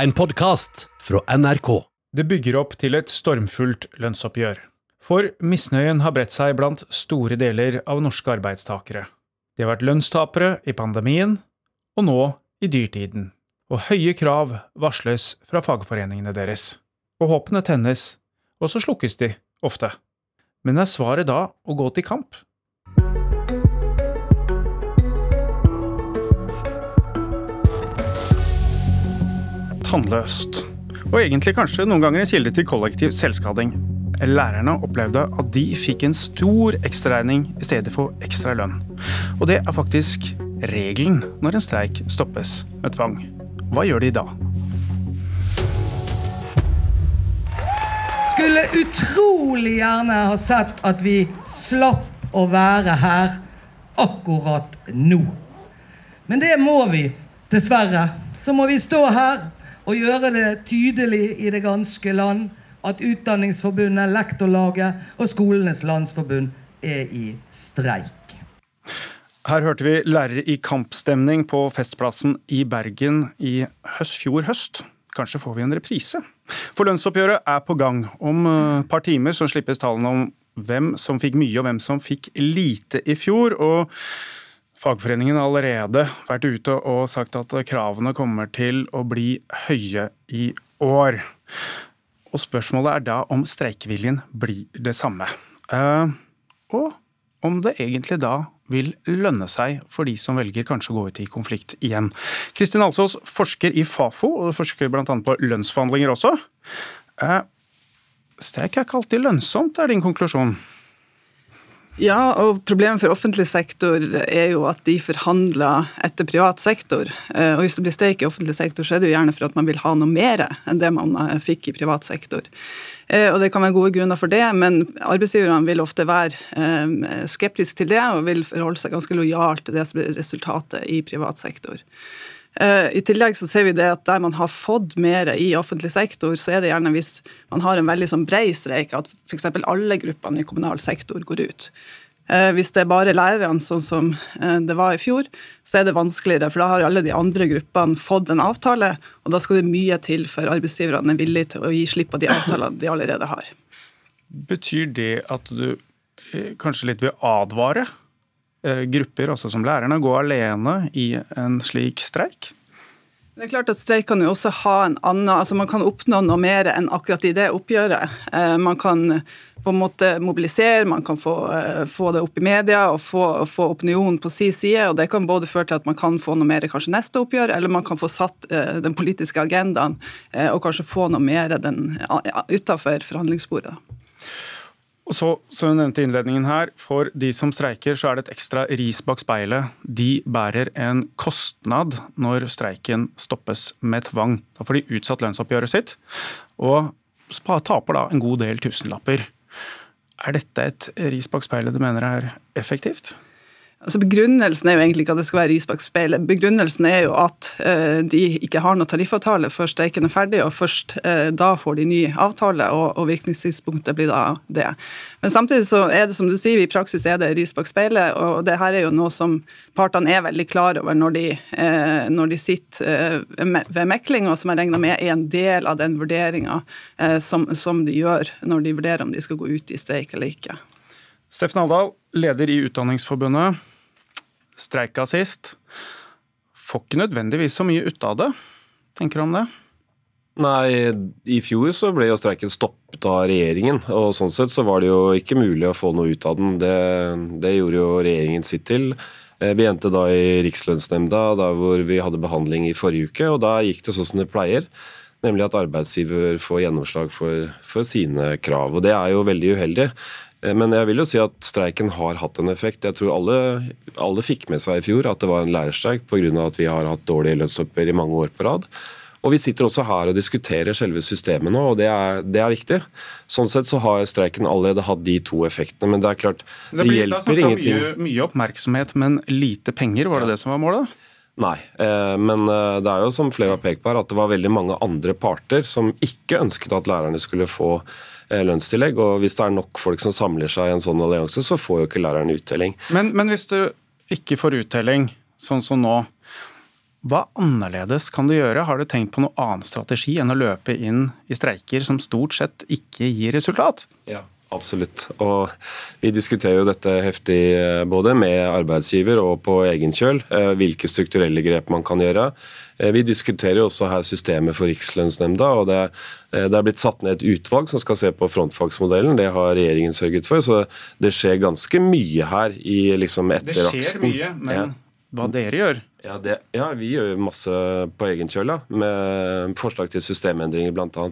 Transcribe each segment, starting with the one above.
En podkast fra NRK. Det bygger opp til et stormfullt lønnsoppgjør. For misnøyen har bredt seg blant store deler av norske arbeidstakere. De har vært lønnstapere i pandemien, og nå i dyrtiden. Og høye krav varsles fra fagforeningene deres. Og håpene tennes, og så slukkes de, ofte. Men er svaret da å gå til kamp? Tannløst. Og egentlig kanskje noen ganger en kilde til kollektiv selvskading. Lærerne opplevde at de fikk en stor ekstraregning i stedet for ekstra lønn. Og det er faktisk regelen når en streik stoppes med tvang. Hva gjør de da? Skulle utrolig gjerne ha sett at vi slapp å være her akkurat nå. Men det må vi, dessverre. Så må vi stå her og gjøre det tydelig i det ganske land at Utdanningsforbundet, Lektorlaget og Skolenes landsforbund er i streik. Her hørte vi lærere i kampstemning på Festplassen i Bergen i høst, fjor høst. Kanskje får vi en reprise? For lønnsoppgjøret er på gang. Om et par timer så slippes tallene om hvem som fikk mye og hvem som fikk lite i fjor. og Fagforeningen har allerede vært ute og sagt at kravene kommer til å bli høye i år. Og spørsmålet er da om streikeviljen blir det samme. Og om det egentlig da vil lønne seg for de som velger kanskje å gå ut i konflikt igjen. Kristin Alsås forsker i Fafo, og forsker bl.a. på lønnsforhandlinger også. Streik er ikke alltid lønnsomt, er din konklusjon? Ja, og problemet for offentlig sektor er jo at de forhandler etter privat sektor. Og hvis det blir streik i offentlig sektor, så er det jo gjerne for at man vil ha noe mer enn det man fikk i privat sektor. Og det kan være gode grunner for det, men arbeidsgiverne vil ofte være skeptiske til det og vil forholde seg ganske lojalt til det som blir resultatet i privat sektor. I tillegg så ser vi det at der man har fått mer i offentlig sektor, så er det gjerne hvis man har en veldig sånn brei streik, at f.eks. alle gruppene i kommunal sektor går ut. Hvis det er bare lærerne, sånn som det var i fjor, så er det vanskeligere. For da har alle de andre gruppene fått en avtale, og da skal det mye til for arbeidsgiverne er villige til å gi slipp på de avtalene de allerede har. Betyr det at du kanskje litt vil advare grupper, også som lærerne, gå alene i en slik streik? Det er klart at Streik kan jo også ha en annen altså Man kan oppnå noe mer enn akkurat i det oppgjøret. Man kan på en måte mobilisere, man kan få, få det opp i media og få, få opinionen på sin side. og Det kan både føre til at man kan få noe mer kanskje neste oppgjør, eller man kan få satt den politiske agendaen og kanskje få noe mer utafor forhandlingsbordet. Og så, som jeg nevnte innledningen her, For de som streiker, så er det et ekstra ris bak speilet. De bærer en kostnad når streiken stoppes med tvang. Da får de utsatt lønnsoppgjøret sitt, og taper da en god del tusenlapper. Er dette et ris bak speilet du mener er effektivt? Altså Begrunnelsen er jo egentlig ikke at det skal være ris bak. Begrunnelsen er jo at uh, de ikke har noe tariffavtale før streiken er ferdig, og først uh, da får de ny avtale, og, og, virkningstidspunktet blir da det. Men samtidig så er det som du sier, i praksis er det ris bak og det her er jo noe som partene er veldig klar over når de, uh, når de sitter ved mekling, og som jeg regner med er en del av den vurderinga som, som de gjør når de vurderer om de skal gå ut i streik eller ikke. Steffen Aldal, leder i Utdanningsforbundet. Streika sist. Får ikke nødvendigvis så mye ut av det. Tenker du om det? Nei, i fjor så ble jo streiken stoppet av regjeringen. Og sånn sett så var det jo ikke mulig å få noe ut av den. Det, det gjorde jo regjeringen sitt til. Vi endte da i Rikslønnsnemnda, der hvor vi hadde behandling i forrige uke. og Da gikk det sånn som det pleier, nemlig at arbeidsgiver får gjennomslag for, for sine krav. og Det er jo veldig uheldig. Men jeg vil jo si at streiken har hatt en effekt. Jeg tror alle, alle fikk med seg i fjor at det var en lærerstreik pga. at vi har hatt dårlige lønnsoppgjør i mange år på rad. Og Vi sitter også her og diskuterer selve systemet nå, og det er, det er, viktig. Sånn sett så har streiken allerede hatt de to effektene, men det er klart, det, det hjelper ingenting. Mye, mye oppmerksomhet, men lite penger, var det ja. det som var målet? Nei, men det er jo som flere har pekt på her, at det var veldig mange andre parter som ikke ønsket at lærerne skulle få lønnstillegg. og Hvis det er nok folk som samler seg i en sånn allianse, så får jo ikke læreren uttelling. Men, men hvis du ikke får uttelling, sånn som nå, Hva annerledes kan du gjøre? Har du tenkt på noen annen strategi enn å løpe inn i streiker som stort sett ikke gir resultat? Ja. Absolutt. Og vi diskuterer jo dette heftig eh, både med arbeidsgiver og på egen kjøl. Eh, hvilke strukturelle grep man kan gjøre. Eh, vi diskuterer jo også her systemet for Rikslønnsnemnda. og det, det er blitt satt ned et utvalg som skal se på frontfagsmodellen. Det har regjeringen sørget for. Så det skjer ganske mye her i liksom etteraksten. Det skjer mye, men ja. Hva dere gjør? Ja, det, ja, vi gjør masse på egen kjøl, med forslag til systemendringer bl.a.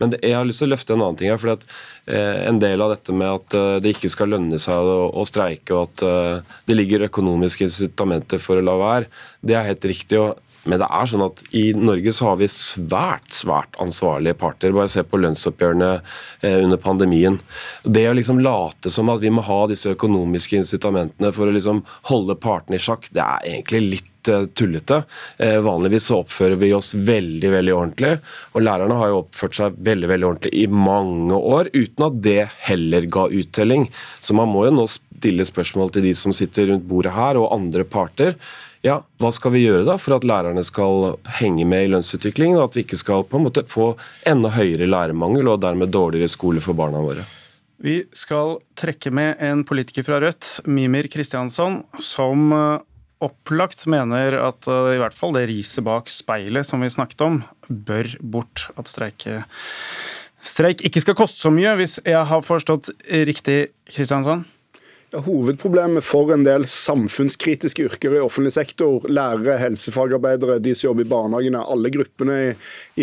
Men det, jeg har lyst til å løfte en annen ting her. for at, eh, En del av dette med at eh, det ikke skal lønne seg å, å streike, og at eh, det ligger økonomiske incitamenter for å la være, det er helt riktig. og men det er sånn at i Norge så har vi svært svært ansvarlige parter. Bare se på lønnsoppgjørene eh, under pandemien. Det å liksom late som at vi må ha disse økonomiske incitamentene for å liksom holde partene i sjakk, det er egentlig litt Eh, tullete. Eh, vanligvis så oppfører vi oss veldig veldig ordentlig, og lærerne har jo oppført seg veldig veldig ordentlig i mange år, uten at det heller ga uttelling. Så man må jo nå stille spørsmål til de som sitter rundt bordet her, og andre parter. Ja, Hva skal vi gjøre da for at lærerne skal henge med i lønnsutviklingen, og at vi ikke skal på en måte få enda høyere lærermangel og dermed dårligere skole for barna våre? Vi skal trekke med en politiker fra Rødt, Mimir Kristiansson, som eh, opplagt mener at uh, i hvert fall det riset bak speilet som vi snakket om, bør bort. At streike, streik ikke skal koste så mye, hvis jeg har forstått riktig, Kristiansson? Hovedproblemet for en del samfunnskritiske yrker i offentlig sektor, lærere, helsefagarbeidere, de som jobber i barnehagene, alle gruppene i,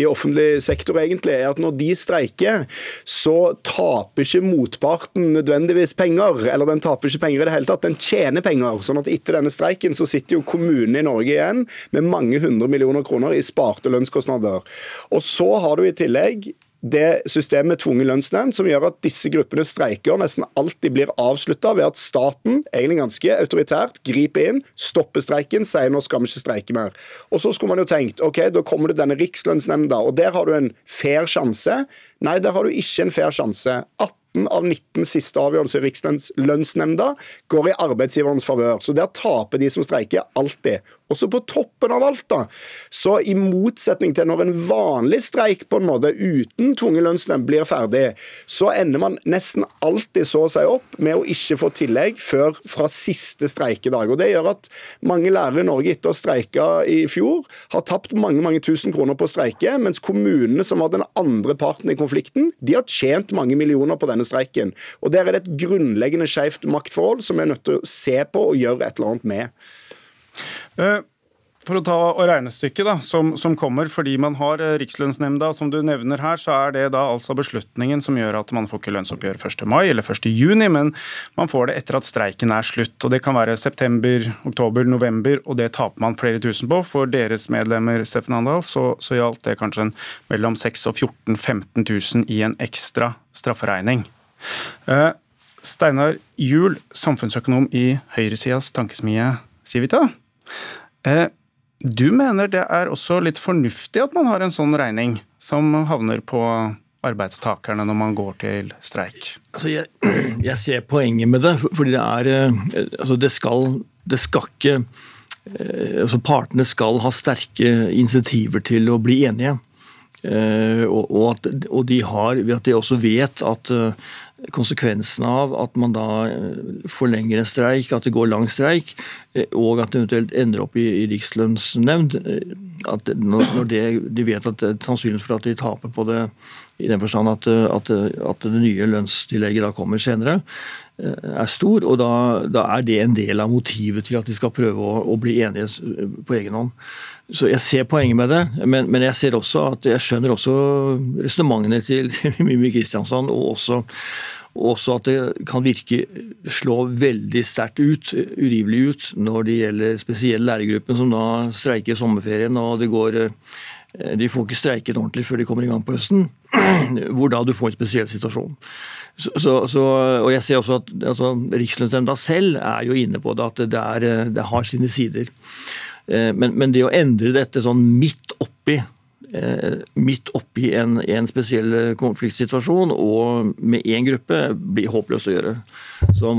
i, offentlig sektor egentlig, er at når de streiker, så taper ikke motparten nødvendigvis penger. Eller den taper ikke penger i det hele tatt, den tjener penger. sånn at etter denne streiken så sitter jo kommunene i Norge igjen med mange hundre millioner kroner i sparte lønnskostnader. Og så har du i tillegg det systemet med tvungen lønnsnemnd som gjør at disse gruppene streiker nesten alltid blir avslutta ved at staten, egentlig ganske autoritært, griper inn, stopper streiken, sier nå skal vi ikke streike mer. Og så skulle man jo tenkt ok, da kommer det denne rikslønnsnemnda, og der har du en fair sjanse. Nei, der har du ikke en fair sjanse. 18 av 19 siste avgjørelser i Rikslønnsnemnda går i arbeidsgiverens favør. Så der taper de som streiker, alltid. Og så på toppen av alt, da, så i motsetning til når en vanlig streik på en måte uten tvungen lønnsnemnd blir ferdig, så ender man nesten alltid så si opp med å ikke få tillegg før fra siste streikedag. Og Det gjør at mange lærere i Norge etter å streika i fjor, har tapt mange mange tusen kroner på å streike, mens kommunene som var den andre parten i konflikten, de har tjent mange millioner på denne streiken. Og Der er det et grunnleggende skjevt maktforhold som vi er nødt til å se på og gjøre et eller annet med. Eh, for å ta regnestykket da, som, som, kommer, fordi man har eh, Rikslønnsnemnda, som du nevner her, så er det da altså beslutningen som gjør at man får ikke lønnsoppgjør 1. mai eller 1. juni, men man får det etter at streiken er slutt. og Det kan være september, oktober, november, og det taper man flere tusen på. For deres medlemmer Steffen Andal, så, så gjaldt det kanskje en, mellom 6 og 14 15 000 i en ekstra strafferegning. Uh, Steinar Juel, samfunnsøkonom i høyresidas tankesmie Civita. Eh, du mener det er også litt fornuftig at man har en sånn regning som havner på arbeidstakerne når man går til streik? Altså jeg, jeg, ser poenget med det. fordi det er eh, altså det skal, det skal ikke eh, altså Partene skal ha sterke insentiver til å bli enige. Og, at, og de har, at de også vet at konsekvensen av at man da eh, forlenger en streik, at det går lang streik, eh, og at det eventuelt ender opp i, i rikslønnsnemnd. Eh, når, når det, De vet at sannsynligheten for at de taper på det i den forstand at, at, at det nye lønnstillegget da kommer senere, er stor. og da, da, er det en del av motivet til at de skal prøve å, å bli enige på egen hånd. Så jeg ser poenget med det, men, men jeg ser også at jeg skjønner også resonnementene til Mimmi Kristiansson, og også, også, at det kan virke slå veldig sterkt ut, urimelig ut, når det gjelder spesielt lærergruppen som da streiker i sommerferien. og det går de får ikke streiket ordentlig før de kommer i gang på høsten, hvor da du får en spesiell situasjon. Så, så, og jeg ser også at altså, Rikslønnsnemnda selv er jo inne på det, at det, er, det har sine sider. Eh, men, men, det å endre dette sånn midt oppi eh, midt oppi en, en spesiell konfliktsituasjon og med én gruppe blir håpløst å gjøre. Så,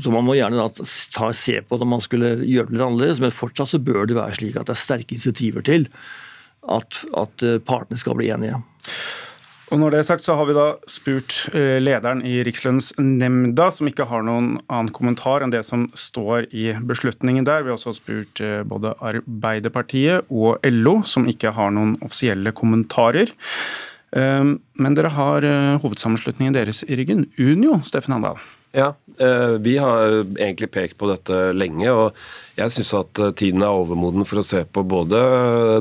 så, man må gjerne da ta, se på det om man skulle gjøre det litt annerledes, men fortsatt så bør det være slik at det er sterke initiativer til at, at partene skal bli enige. Og når det er sagt, så har vi da spurt eh, lederen i Rikslønnsnemnda, som ikke har noen annen kommentar enn det som står i beslutningen der. Vi har også spurt eh, både Arbeiderpartiet og LO, som ikke har noen offisielle kommentarer. Men dere har eh, hovedsammenslutningen deres i ryggen, Unio, Steffen Handal. Ja, vi har egentlig pekt på dette lenge. og jeg syns at tiden er overmoden for å se på både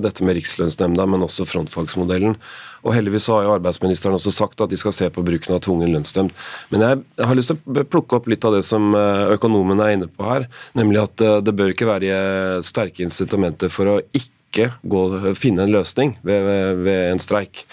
dette med Rikslønnsnemnda, men også frontfagsmodellen. Og heldigvis har jo arbeidsministeren også sagt at de skal se på bruken av tvungen lønnsnemnd. Men jeg har lyst til å plukke opp litt av det som økonomene er inne på her. Nemlig at eh, det bør ikke være sterke incitamenter for å ikke gå, finne en løsning ved, ved en streik.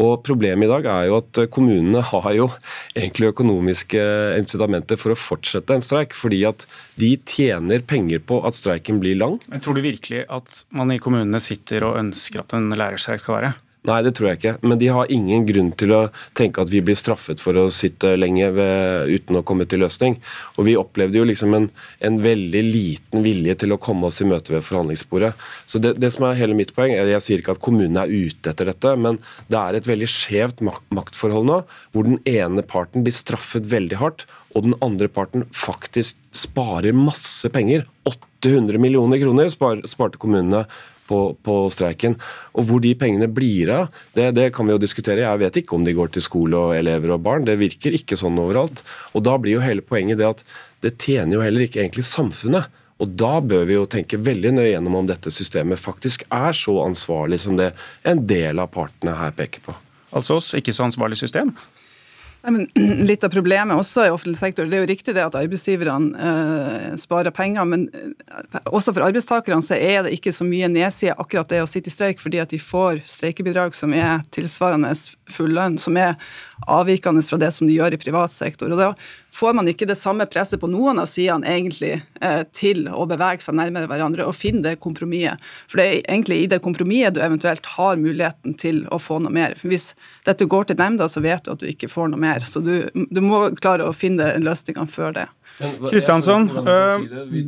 Og Problemet i dag er jo at kommunene har jo egentlig økonomiske incitamenter for å fortsette en streik, fordi at de tjener penger på at streiken blir lang. Men Tror du virkelig at man i kommunene sitter og ønsker at en lærerstreik skal være? Nei, det tror jeg ikke. Men de har ingen grunn til å tenke at vi blir straffet for å sitte lenge ved, uten å komme til løsning. Og vi opplevde jo liksom en, en, veldig liten vilje til å komme oss i møte ved forhandlingsbordet. Så det, det som er hele mitt poeng, jeg, jeg sier ikke at kommunene er ute etter dette, men det er et veldig skjevt maktforhold nå, hvor den ene parten blir straffet veldig hardt, og den andre parten faktisk sparer masse penger. 800 millioner kroner sparte kommunene på, på, streiken. Og Hvor de pengene blir av, det, det, kan vi jo diskutere. Jeg vet ikke om de går til skole og elever og barn. Det virker ikke sånn overalt. Og Da blir jo hele poenget det at det tjener jo heller ikke egentlig samfunnet. Og Da bør vi jo tenke veldig nøye gjennom om dette systemet faktisk er så ansvarlig som det en del av partene her peker på. Altså oss, ikke så ansvarlig system? Nei, men litt av problemet også i offentlig sektor, det er jo riktig det at arbeidsgiverne eh, sparer penger, men eh, også for arbeidstakerne så er det ikke så mye nedside akkurat det å sitte i streik, fordi at de får streikebidrag som er tilsvarende full lønn, som er avvikende fra det som de gjør i privat sektor. Og da får man ikke det samme presset på noen av sidene egentlig eh, til å bevege seg nærmere hverandre og finne det kompromisset. For det er egentlig i det kompromisset du eventuelt har muligheten til å få noe mer. For Hvis dette går til nemnda, så vet du at du ikke får noe mer. Så du, du må klare å finne løsningene før det. Kristiansson, si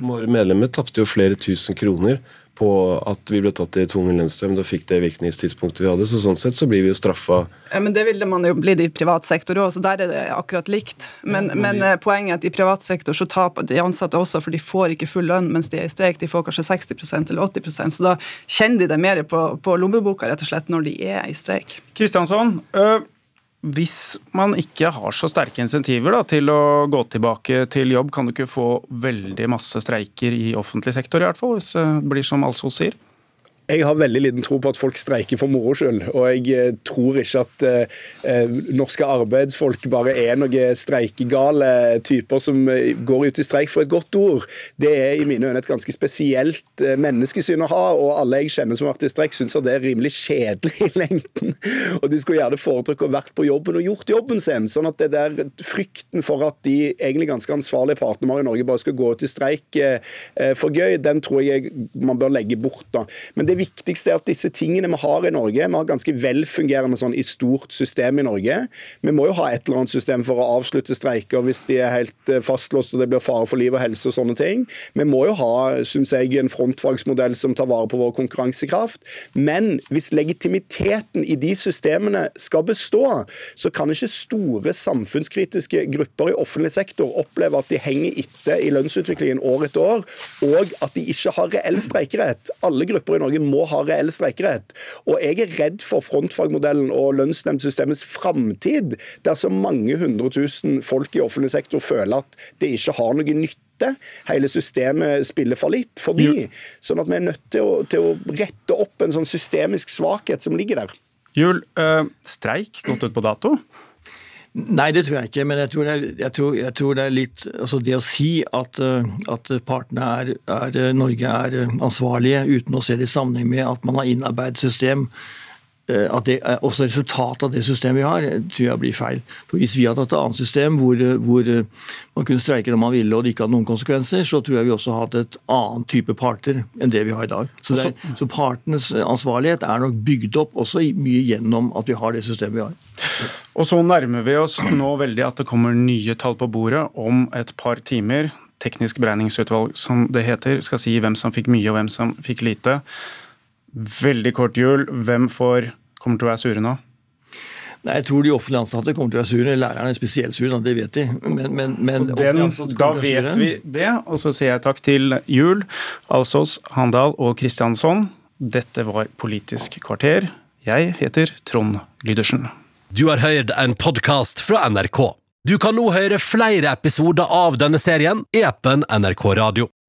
Våre medlemmer tapte jo flere tusen kroner på at vi ble tatt i tvungen lønnsdøm. Da fikk det virkningstidspunktet vi hadde. Så sånn sett så blir vi jo straffa. Ja, men det ville man jo blitt i privat sektor òg, så der er det akkurat likt. Men, ja, men vi... Eh, poenget er at i privat sektor så taper de ansatte også, for de får ikke full lønn mens de er i streik. De får kanskje 60% eller 80% så da kjenner de det mer på, på lommeboka rett og slett når de er i streik. Kristiansson, øh hvis man ikke har så sterke insentiver da, til å gå tilbake til jobb, kan du ikke få veldig masse streiker i offentlig sektor, i hvert fall, hvis det blir som Alsos sier? Jeg har veldig liten tro på at folk streiker for moro skyld. Og jeg eh, tror ikke at eh, eh, norske arbeidsfolk bare er noen streikegale typer som eh, går ut i streik for et godt ord. Det er i mine øyne et ganske spesielt menneskesyn å ha, og alle jeg kjenner som har vært i streik, syns det er rimelig kjedelig i lengden. Og de skulle gjerne foretrukket å vært på jobben og gjort jobben sin. Sånn at det der frykten for at de egentlig ganske ansvarlige partene i Norge bare skal gå ut i streik eh, for gøy, den tror jeg man bør legge bort. da. Men det viktigste er at disse tingene vi har i Norge, vi har ganske velfungerende sånn i stort system i Norge. Vi må jo ha et eller annet system for å avslutte streiker hvis de er helt eh, fastlåst og det blir fare for liv og helse og sånne ting. Vi må jo ha synes jeg, en frontfagsmodell som tar vare på vår konkurransekraft. Men hvis legitimiteten i de systemene skal bestå, så kan ikke store samfunnskritiske grupper i offentlig sektor oppleve at de henger etter i lønnsutviklingen år etter år, og at de ikke har reell streikerett. Alle grupper i Norge må ha reell streikerett. Og jeg er redd for frontfagmodellen og lønnsnemndsystemets framtid dersom mange hundre tusen folk i offentlig sektor føler at det ikke har noe nytte hele systemet spiller fallitt forbi. Sånn at vi er nødt til å, til å, rette opp en sånn systemisk svakhet som ligger der. Jul, øh, streik gått ut på dato? Nei, det tror jeg ikke. Men jeg tror det er, jeg tror, jeg tror det er litt altså Det å si at, eh, at partene er, er, Norge er ansvarlige uten å se det i sammenheng med at man har innarbeidet system Eh, at det er også resultatet av det systemet vi har, eh, tror jeg blir feil. For Hvis vi hadde hatt et annet system hvor, eh, hvor, man kunne streike når man ville og det ikke hadde noen konsekvenser, så tror jeg vi også hadde et annet type parter enn det vi har i dag. Så, det, så partenes ansvarlighet er nok bygd opp også mye gjennom at vi har det systemet vi har. Og så nærmer vi oss nå veldig at det kommer nye tall på bordet om et par timer. Teknisk beregningsutvalg, som det heter, skal si hvem som fikk mye og hvem som fikk lite. Veldig kort jul. Hvem får kommer til å være sure nå? Nei, Jeg tror de offentlig ansatte kommer til å være sure. Lærerne er spesielt sure, det vet de. Men, men, men Den, da vet vi det, og så sier jeg takk til Juel, Alsås, Handal og Kristiansson. Dette var Politisk kvarter. Jeg heter Trond Lydersen. Du har hørt en podkast fra NRK. Du kan nå høre flere episoder av denne serien i appen NRK Radio.